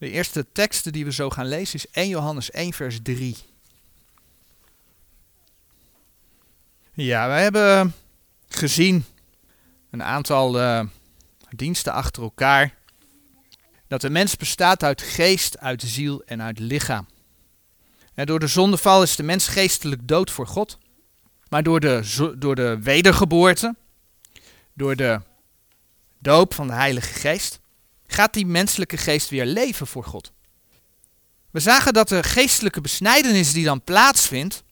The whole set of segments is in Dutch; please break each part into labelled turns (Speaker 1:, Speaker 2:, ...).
Speaker 1: De eerste teksten die we zo gaan lezen is 1 Johannes 1 vers 3. Ja, wij hebben gezien een aantal uh, diensten achter elkaar dat de mens bestaat uit geest, uit ziel en uit lichaam. Door de zondeval is de mens geestelijk dood voor God. Maar door de, door de wedergeboorte, door de doop van de Heilige Geest, gaat die menselijke geest weer leven voor God. We zagen dat de geestelijke besnijdenis die dan plaatsvindt,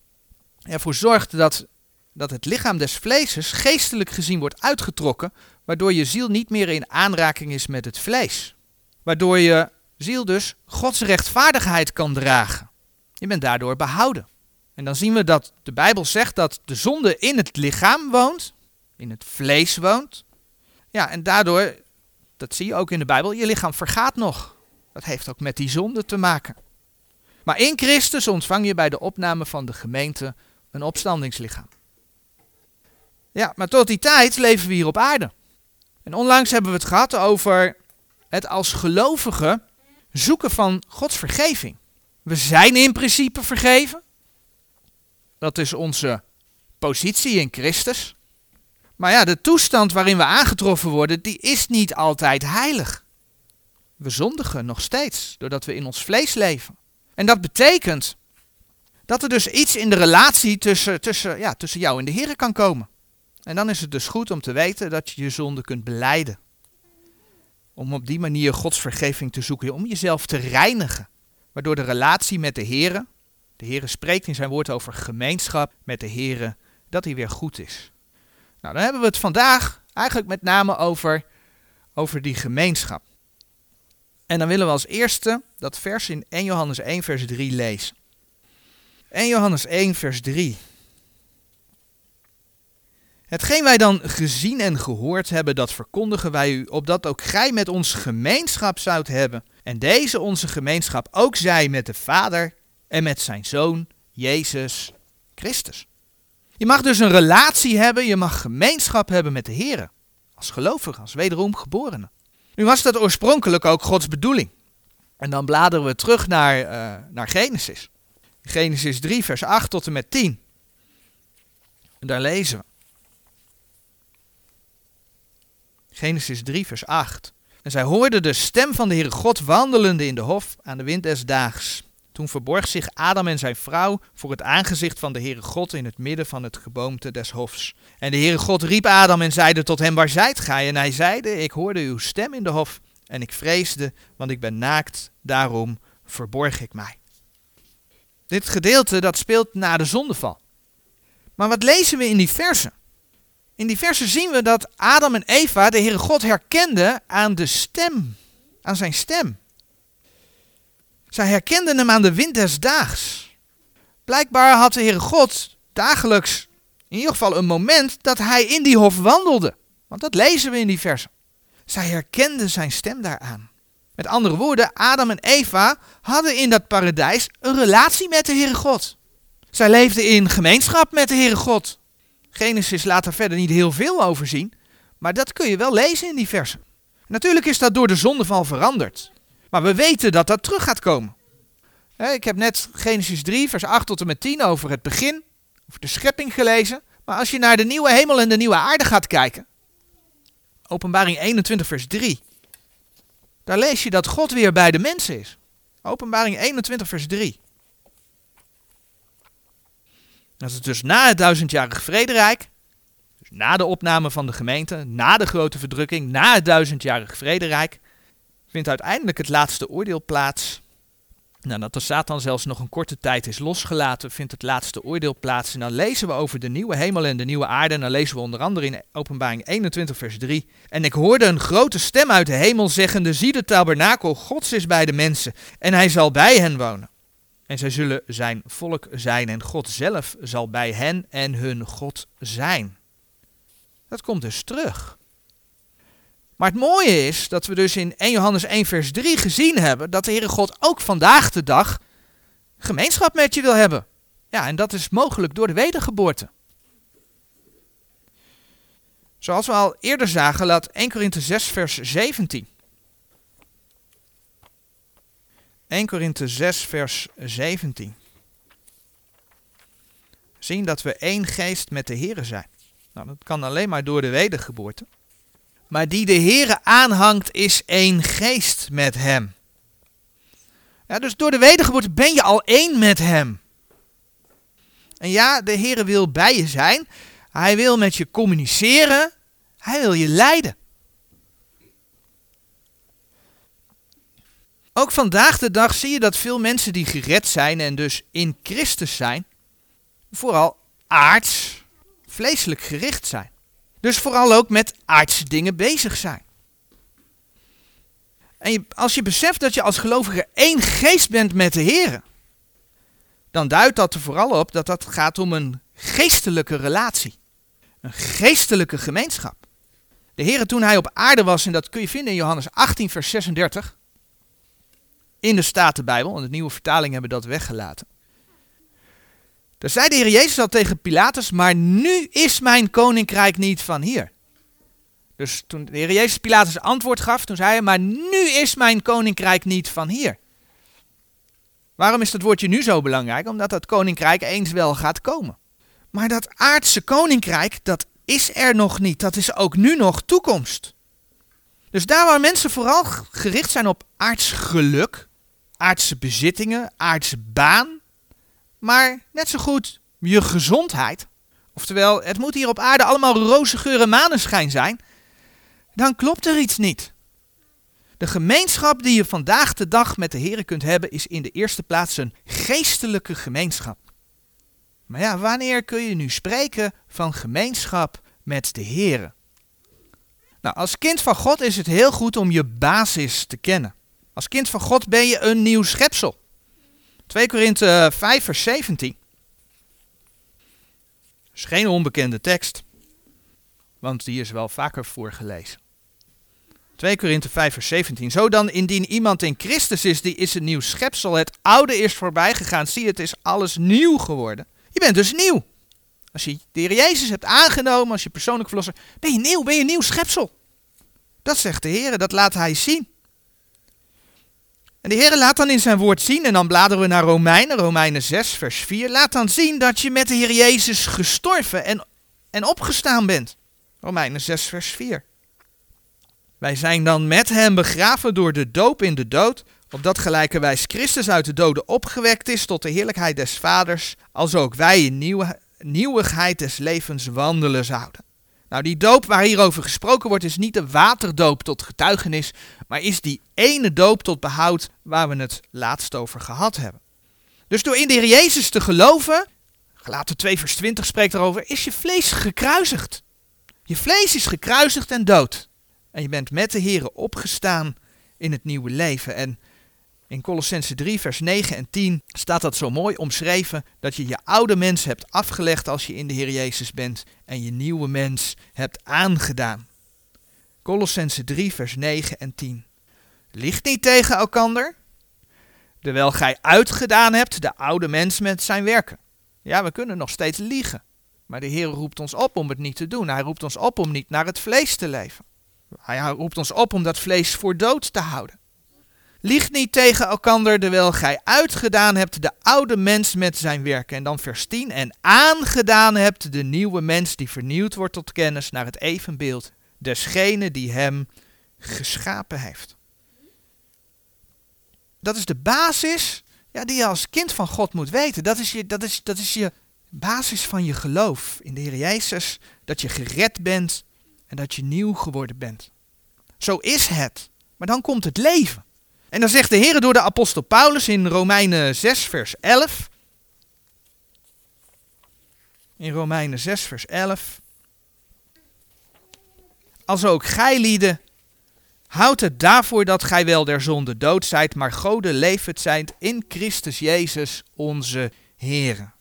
Speaker 1: ervoor zorgt dat, dat het lichaam des vleeses geestelijk gezien wordt uitgetrokken, waardoor je ziel niet meer in aanraking is met het vlees. Waardoor je ziel dus Gods rechtvaardigheid kan dragen. Je bent daardoor behouden. En dan zien we dat de Bijbel zegt dat de zonde in het lichaam woont, in het vlees woont. Ja, en daardoor, dat zie je ook in de Bijbel, je lichaam vergaat nog. Dat heeft ook met die zonde te maken. Maar in Christus ontvang je bij de opname van de gemeente een opstandingslichaam. Ja, maar tot die tijd leven we hier op aarde. En onlangs hebben we het gehad over het als gelovige zoeken van Gods vergeving. We zijn in principe vergeven. Dat is onze positie in Christus. Maar ja, de toestand waarin we aangetroffen worden, die is niet altijd heilig. We zondigen nog steeds, doordat we in ons vlees leven. En dat betekent dat er dus iets in de relatie tussen, tussen, ja, tussen jou en de Heer kan komen. En dan is het dus goed om te weten dat je je zonde kunt beleiden. Om op die manier Gods vergeving te zoeken, om jezelf te reinigen. Waardoor de relatie met de Heer, de Heer spreekt in zijn woord over gemeenschap met de Heer, dat die weer goed is. Nou, dan hebben we het vandaag eigenlijk met name over, over die gemeenschap. En dan willen we als eerste dat vers in 1 Johannes 1 vers 3 lezen. 1 Johannes 1 vers 3. Hetgeen wij dan gezien en gehoord hebben, dat verkondigen wij u, opdat ook gij met ons gemeenschap zoudt hebben. En deze onze gemeenschap ook zij met de Vader en met zijn Zoon, Jezus Christus. Je mag dus een relatie hebben, je mag gemeenschap hebben met de Heer. Als gelovige, als wederom geborene. Nu was dat oorspronkelijk ook Gods bedoeling. En dan bladeren we terug naar, uh, naar Genesis. Genesis 3, vers 8 tot en met 10. En daar lezen we. Genesis 3, vers 8. En zij hoorden de stem van de Heere God wandelende in de hof aan de wind des daags. Toen verborg zich Adam en zijn vrouw voor het aangezicht van de Heere God in het midden van het geboomte des hofs. En de Heere God riep Adam en zeide tot hem, waar zijt gij? En hij zeide, ik hoorde uw stem in de hof en ik vreesde, want ik ben naakt, daarom verborg ik mij. Dit gedeelte dat speelt na de zondeval. Maar wat lezen we in die versen? In die versen zien we dat Adam en Eva de Heere God herkenden aan de stem, aan zijn stem. Zij herkenden hem aan de wind des daags. Blijkbaar had de Heere God dagelijks in ieder geval een moment dat hij in die hof wandelde. Want dat lezen we in die versen. Zij herkenden zijn stem daaraan. Met andere woorden, Adam en Eva hadden in dat paradijs een relatie met de Heere God. Zij leefden in gemeenschap met de Heere God. Genesis laat er verder niet heel veel over zien, maar dat kun je wel lezen in die versen. Natuurlijk is dat door de zondeval veranderd. Maar we weten dat dat terug gaat komen. Ik heb net Genesis 3, vers 8 tot en met 10 over het begin, over de schepping gelezen. Maar als je naar de nieuwe hemel en de nieuwe aarde gaat kijken, Openbaring 21, vers 3, daar lees je dat God weer bij de mensen is. Openbaring 21, vers 3. Dat is dus na het duizendjarig vrederijk, dus na de opname van de gemeente, na de grote verdrukking, na het duizendjarig vrederijk, vindt uiteindelijk het laatste oordeel plaats. Nou, dat de Satan zelfs nog een korte tijd is losgelaten, vindt het laatste oordeel plaats. En dan lezen we over de nieuwe hemel en de nieuwe aarde. En dan lezen we onder andere in Openbaring 21, vers 3. En ik hoorde een grote stem uit de hemel zeggende: Zie, de tabernakel Gods is bij de mensen, en hij zal bij hen wonen. En zij zullen zijn volk zijn, en God zelf zal bij hen en hun God zijn. Dat komt dus terug. Maar het mooie is dat we dus in 1 Johannes 1 vers 3 gezien hebben dat de Heere God ook vandaag de dag gemeenschap met je wil hebben. Ja, en dat is mogelijk door de wedergeboorte. Zoals we al eerder zagen, laat 1 Korinthe 6 vers 17. 1 Korinthe 6, vers 17. Zien dat we één geest met de Here zijn. Nou, dat kan alleen maar door de wedergeboorte. Maar die de Here aanhangt, is één geest met hem. Dus door de wedergeboorte ben je al één met hem. En ja, de Heere wil bij je zijn. Hij wil met je communiceren. Hij wil je leiden. Ook vandaag de dag zie je dat veel mensen die gered zijn en dus in Christus zijn, vooral aards, vleeselijk gericht zijn. Dus vooral ook met aardse dingen bezig zijn. En als je beseft dat je als gelovige één geest bent met de Heer, dan duidt dat er vooral op dat dat gaat om een geestelijke relatie. Een geestelijke gemeenschap. De Heer toen hij op aarde was, en dat kun je vinden in Johannes 18, vers 36, in de Statenbijbel, en de nieuwe vertaling hebben dat weggelaten. Daar zei de Heer Jezus al tegen Pilatus, maar nu is mijn koninkrijk niet van hier. Dus toen de Heer Jezus Pilatus antwoord gaf, toen zei hij, maar nu is mijn koninkrijk niet van hier. Waarom is dat woordje nu zo belangrijk? Omdat dat koninkrijk eens wel gaat komen. Maar dat aardse koninkrijk, dat is er nog niet. Dat is ook nu nog toekomst. Dus daar waar mensen vooral gericht zijn op aards geluk, aardse bezittingen, aardse baan, maar net zo goed je gezondheid, oftewel het moet hier op aarde allemaal roze geur en zijn, dan klopt er iets niet. De gemeenschap die je vandaag de dag met de Heer kunt hebben, is in de eerste plaats een geestelijke gemeenschap. Maar ja, wanneer kun je nu spreken van gemeenschap met de Heer? Nou, als kind van God is het heel goed om je basis te kennen. Als kind van God ben je een nieuw schepsel. 2 Korinthe 5 vers 17. Dat is geen onbekende tekst, want die is wel vaker voorgelezen. 2 Korinthe 5 vers 17. Zo dan, indien iemand in Christus is, die is een nieuw schepsel. Het oude is voorbij gegaan. Zie, het is alles nieuw geworden. Je bent dus nieuw. Als je de Heer Jezus hebt aangenomen als je persoonlijk verlosser, ben je nieuw, ben je een nieuw schepsel. Dat zegt de Heer, dat laat Hij zien. En de Heer laat dan in zijn woord zien, en dan bladeren we naar Romeinen, Romeinen 6, vers 4. Laat dan zien dat je met de Heer Jezus gestorven en, en opgestaan bent. Romeinen 6, vers 4. Wij zijn dan met hem begraven door de doop in de dood, opdat gelijkerwijs Christus uit de doden opgewekt is tot de heerlijkheid des Vaders, als ook wij in nieuwe, nieuwigheid des levens wandelen zouden. Nou, die doop waar hierover gesproken wordt, is niet de waterdoop tot getuigenis, maar is die ene doop tot behoud waar we het laatst over gehad hebben. Dus door in de Heer Jezus te geloven, Gelaten 2 vers 20 spreekt erover, is je vlees gekruisigd. Je vlees is gekruisigd en dood. En je bent met de Here opgestaan in het nieuwe leven. En in Colossense 3, vers 9 en 10 staat dat zo mooi omschreven dat je je oude mens hebt afgelegd als je in de Heer Jezus bent en je nieuwe mens hebt aangedaan. Colossense 3, vers 9 en 10. Ligt niet tegen elkander, terwijl gij uitgedaan hebt de oude mens met zijn werken. Ja, we kunnen nog steeds liegen, maar de Heer roept ons op om het niet te doen. Hij roept ons op om niet naar het vlees te leven. Hij roept ons op om dat vlees voor dood te houden. Lieg niet tegen elkander, terwijl gij uitgedaan hebt de oude mens met zijn werken. En dan vers 10. En aangedaan hebt de nieuwe mens die vernieuwd wordt tot kennis naar het evenbeeld desgene die hem geschapen heeft. Dat is de basis ja, die je als kind van God moet weten. Dat is, je, dat, is, dat is je basis van je geloof in de Heer Jezus. Dat je gered bent en dat je nieuw geworden bent. Zo is het. Maar dan komt het leven. En dan zegt de Heer door de apostel Paulus in Romeinen 6, vers 11. In Romeinen 6, vers 11. Als ook gij lieden, houd het daarvoor dat gij wel der zonde dood zijt, maar Gode levend zijt in Christus Jezus onze Heer.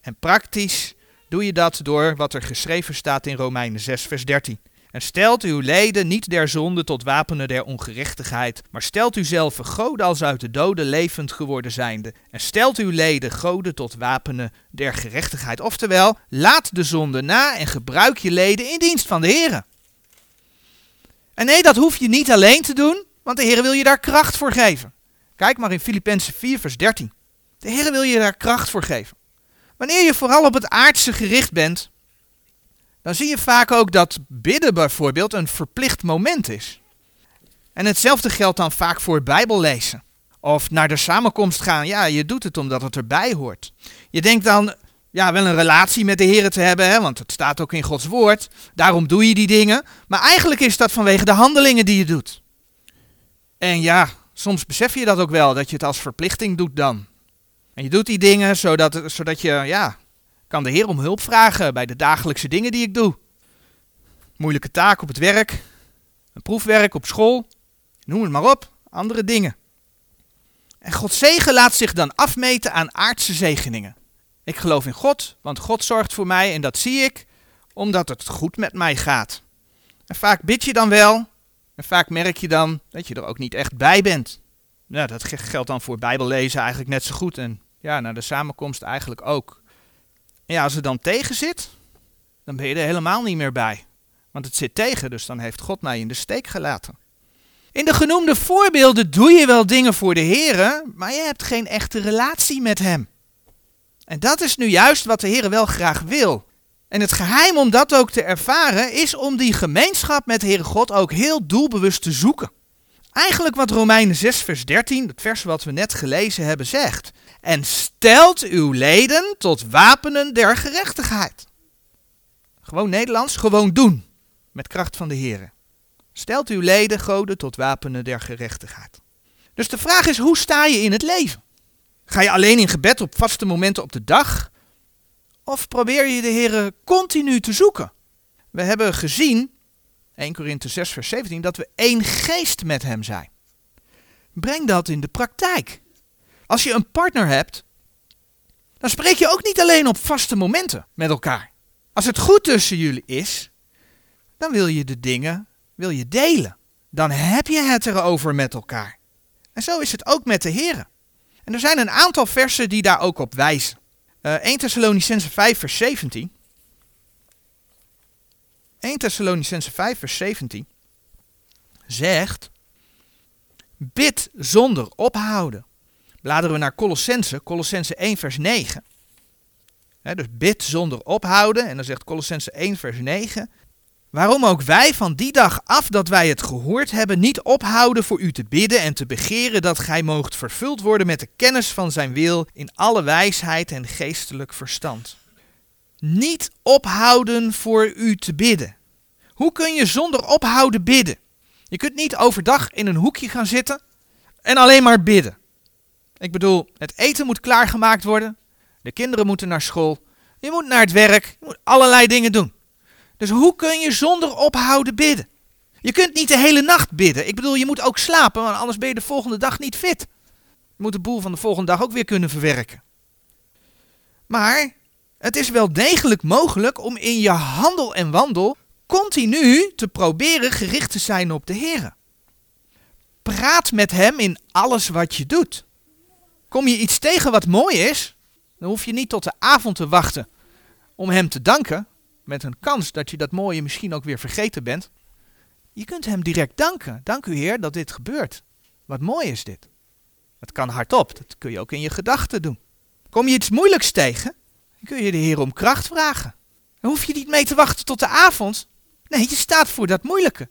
Speaker 1: En praktisch doe je dat door wat er geschreven staat in Romeinen 6, vers 13. En stelt uw leden niet der zonde tot wapenen der ongerechtigheid, maar stelt u zelf goden als uit de doden levend geworden zijnde. En stelt uw leden goden tot wapenen der gerechtigheid. Oftewel, laat de zonde na en gebruik je leden in dienst van de Heer. En nee, dat hoef je niet alleen te doen, want de Heer wil je daar kracht voor geven. Kijk maar in Filippenzen 4, vers 13. De Heer wil je daar kracht voor geven. Wanneer je vooral op het aardse gericht bent, dan zie je vaak ook dat bidden bijvoorbeeld een verplicht moment is. En hetzelfde geldt dan vaak voor Bijbel lezen. Of naar de samenkomst gaan. Ja, je doet het omdat het erbij hoort. Je denkt dan ja, wel een relatie met de Heer te hebben, hè, want het staat ook in Gods woord. Daarom doe je die dingen. Maar eigenlijk is dat vanwege de handelingen die je doet. En ja, soms besef je dat ook wel, dat je het als verplichting doet dan. En je doet die dingen zodat, zodat je, ja, kan de Heer om hulp vragen bij de dagelijkse dingen die ik doe. Moeilijke taak op het werk, een proefwerk op school, noem het maar op, andere dingen. En Gods zegen laat zich dan afmeten aan aardse zegeningen. Ik geloof in God, want God zorgt voor mij en dat zie ik omdat het goed met mij gaat. En vaak bid je dan wel en vaak merk je dan dat je er ook niet echt bij bent. Ja, dat geldt dan voor Bijbellezen eigenlijk net zo goed en ja, naar de samenkomst eigenlijk ook. En ja, als het dan tegen zit, dan ben je er helemaal niet meer bij. Want het zit tegen, dus dan heeft God mij in de steek gelaten. In de genoemde voorbeelden doe je wel dingen voor de Heer, maar je hebt geen echte relatie met Hem. En dat is nu juist wat de Heer wel graag wil. En het geheim om dat ook te ervaren is om die gemeenschap met Heere God ook heel doelbewust te zoeken. Eigenlijk wat Romeinen 6 vers 13, het vers wat we net gelezen hebben, zegt. En stelt uw leden tot wapenen der gerechtigheid. Gewoon Nederlands, gewoon doen. Met kracht van de Heer. Stelt uw leden, goden, tot wapenen der gerechtigheid. Dus de vraag is, hoe sta je in het leven? Ga je alleen in gebed op vaste momenten op de dag? Of probeer je de Heer continu te zoeken? We hebben gezien, 1 Korinthe 6 vers 17, dat we één geest met hem zijn. Breng dat in de praktijk. Als je een partner hebt, dan spreek je ook niet alleen op vaste momenten met elkaar. Als het goed tussen jullie is, dan wil je de dingen wil je delen. Dan heb je het erover met elkaar. En zo is het ook met de Heer. En er zijn een aantal versen die daar ook op wijzen. Uh, 1 Thessalonicense 5 vers 17. 1 Thessalonicense 5 vers 17 zegt, bid zonder ophouden. Bladeren we naar Colossense, Colossense 1 vers 9. dus bid zonder ophouden. En dan zegt Colossense 1 vers 9. Waarom ook wij van die dag af dat wij het gehoord hebben, niet ophouden voor u te bidden en te begeren dat gij moogt vervuld worden met de kennis van zijn wil in alle wijsheid en geestelijk verstand. Niet ophouden voor u te bidden. Hoe kun je zonder ophouden bidden? Je kunt niet overdag in een hoekje gaan zitten en alleen maar bidden. Ik bedoel, het eten moet klaargemaakt worden, de kinderen moeten naar school, je moet naar het werk, je moet allerlei dingen doen. Dus hoe kun je zonder ophouden bidden? Je kunt niet de hele nacht bidden. Ik bedoel, je moet ook slapen, want anders ben je de volgende dag niet fit. Je moet de boel van de volgende dag ook weer kunnen verwerken. Maar het is wel degelijk mogelijk om in je handel en wandel continu te proberen gericht te zijn op de Heer. Praat met Hem in alles wat je doet. Kom je iets tegen wat mooi is, dan hoef je niet tot de avond te wachten om Hem te danken met een kans dat je dat mooie misschien ook weer vergeten bent. Je kunt hem direct danken. Dank u Heer dat dit gebeurt. Wat mooi is dit. Het kan hardop, dat kun je ook in je gedachten doen. Kom je iets moeilijks tegen, dan kun je de Heer om kracht vragen. Dan hoef je niet mee te wachten tot de avond. Nee, je staat voor dat moeilijke.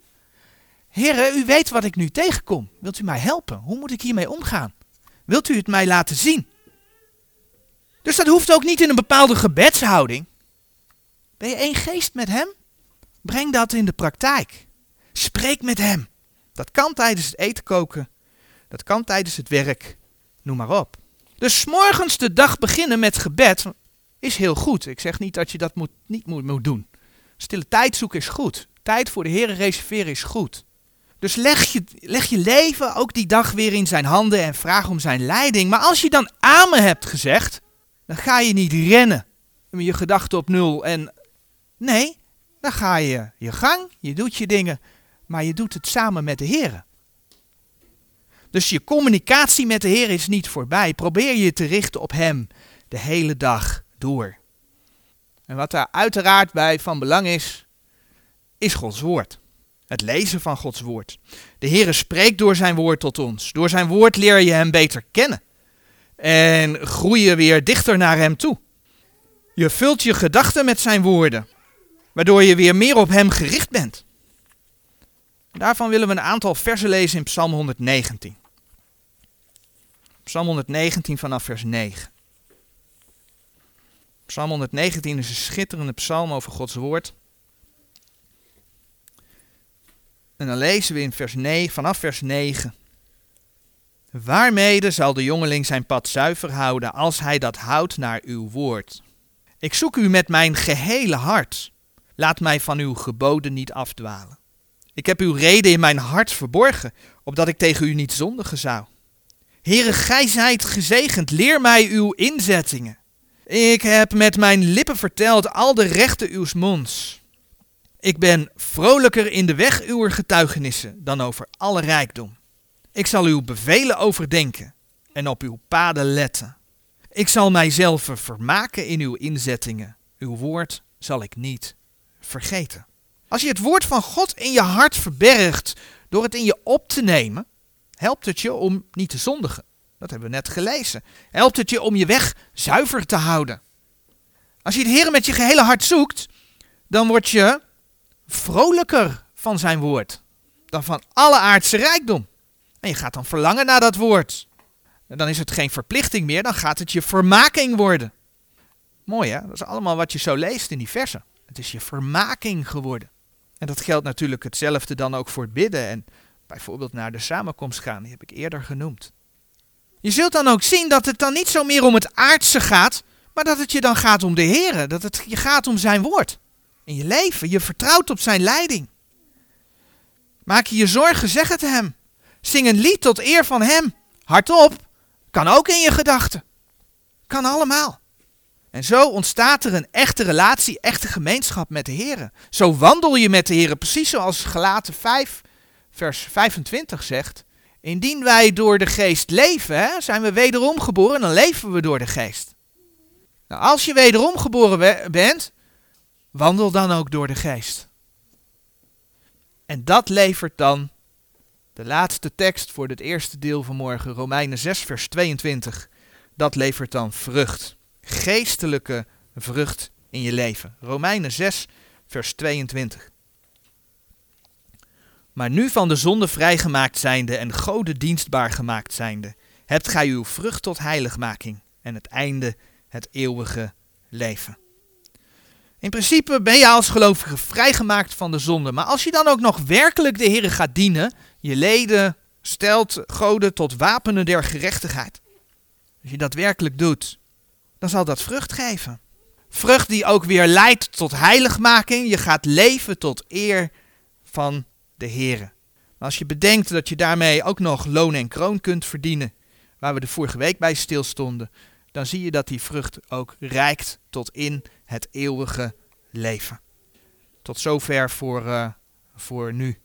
Speaker 1: Heer, u weet wat ik nu tegenkom. Wilt u mij helpen? Hoe moet ik hiermee omgaan? Wilt u het mij laten zien? Dus dat hoeft ook niet in een bepaalde gebedshouding. Ben je één geest met Hem? Breng dat in de praktijk. Spreek met Hem. Dat kan tijdens het eten koken. Dat kan tijdens het werk. Noem maar op. Dus morgens de dag beginnen met gebed is heel goed. Ik zeg niet dat je dat moet, niet moet, moet doen. Stille tijd zoeken is goed. Tijd voor de Heer reserveren is goed. Dus leg je, leg je leven ook die dag weer in zijn handen en vraag om zijn leiding. Maar als je dan amen hebt gezegd, dan ga je niet rennen met je gedachten op nul en Nee, dan ga je je gang, je doet je dingen, maar je doet het samen met de Heer. Dus je communicatie met de Heer is niet voorbij. Probeer je te richten op Hem de hele dag door. En wat daar uiteraard bij van belang is, is Gods woord. Het lezen van Gods woord. De Heere spreekt door zijn woord tot ons. Door zijn woord leer je hem beter kennen. En groei je weer dichter naar hem toe. Je vult je gedachten met zijn woorden, waardoor je weer meer op hem gericht bent. Daarvan willen we een aantal versen lezen in Psalm 119. Psalm 119 vanaf vers 9. Psalm 119 is een schitterende psalm over Gods woord. En dan lezen we in vers 9, vanaf vers 9. Waarmede zal de jongeling zijn pad zuiver houden als hij dat houdt naar uw woord? Ik zoek u met mijn gehele hart. Laat mij van uw geboden niet afdwalen. Ik heb uw reden in mijn hart verborgen, opdat ik tegen u niet zondigen zou. Heere, gij zijt gezegend, leer mij uw inzettingen. Ik heb met mijn lippen verteld al de rechten uws monds. Ik ben vrolijker in de weg uw getuigenissen dan over alle rijkdom. Ik zal uw bevelen overdenken en op uw paden letten. Ik zal mijzelf vermaken in uw inzettingen. Uw woord zal ik niet vergeten. Als je het woord van God in je hart verbergt door het in je op te nemen, helpt het je om niet te zondigen. Dat hebben we net gelezen. Helpt het je om je weg zuiver te houden. Als je de Heer met je gehele hart zoekt, dan word je vrolijker van zijn woord dan van alle aardse rijkdom. En je gaat dan verlangen naar dat woord. En dan is het geen verplichting meer, dan gaat het je vermaking worden. Mooi hè, dat is allemaal wat je zo leest in die versen. Het is je vermaking geworden. En dat geldt natuurlijk hetzelfde dan ook voor het bidden en bijvoorbeeld naar de samenkomst gaan, die heb ik eerder genoemd. Je zult dan ook zien dat het dan niet zo meer om het aardse gaat, maar dat het je dan gaat om de Heer, dat het je gaat om zijn woord. In je leven, je vertrouwt op zijn leiding. Maak je je zorgen, zeg het hem. Zing een lied tot eer van hem. Hardop, kan ook in je gedachten. Kan allemaal. En zo ontstaat er een echte relatie, echte gemeenschap met de Heer. Zo wandel je met de Heer, precies zoals Gelaten 5, vers 25 zegt. Indien wij door de geest leven, zijn we wederom geboren, dan leven we door de geest. Nou, als je wederom geboren bent, wandel dan ook door de geest. En dat levert dan de laatste tekst voor het eerste deel van morgen, Romeinen 6, vers 22. Dat levert dan vrucht. Geestelijke vrucht in je leven. Romeinen 6, vers 22. Maar nu van de zonde vrijgemaakt zijnde en Gode dienstbaar gemaakt zijnde, hebt gij uw vrucht tot heiligmaking en het einde het eeuwige leven. In principe ben je als gelovige vrijgemaakt van de zonde, maar als je dan ook nog werkelijk de Heer gaat dienen, je leden stelt goden tot wapenen der gerechtigheid. Als je dat werkelijk doet, dan zal dat vrucht geven. Vrucht die ook weer leidt tot heiligmaking. Je gaat leven tot eer van de Heer. Maar als je bedenkt dat je daarmee ook nog loon en kroon kunt verdienen, waar we de vorige week bij stilstonden, dan zie je dat die vrucht ook reikt tot in het eeuwige leven. Tot zover voor, uh, voor nu.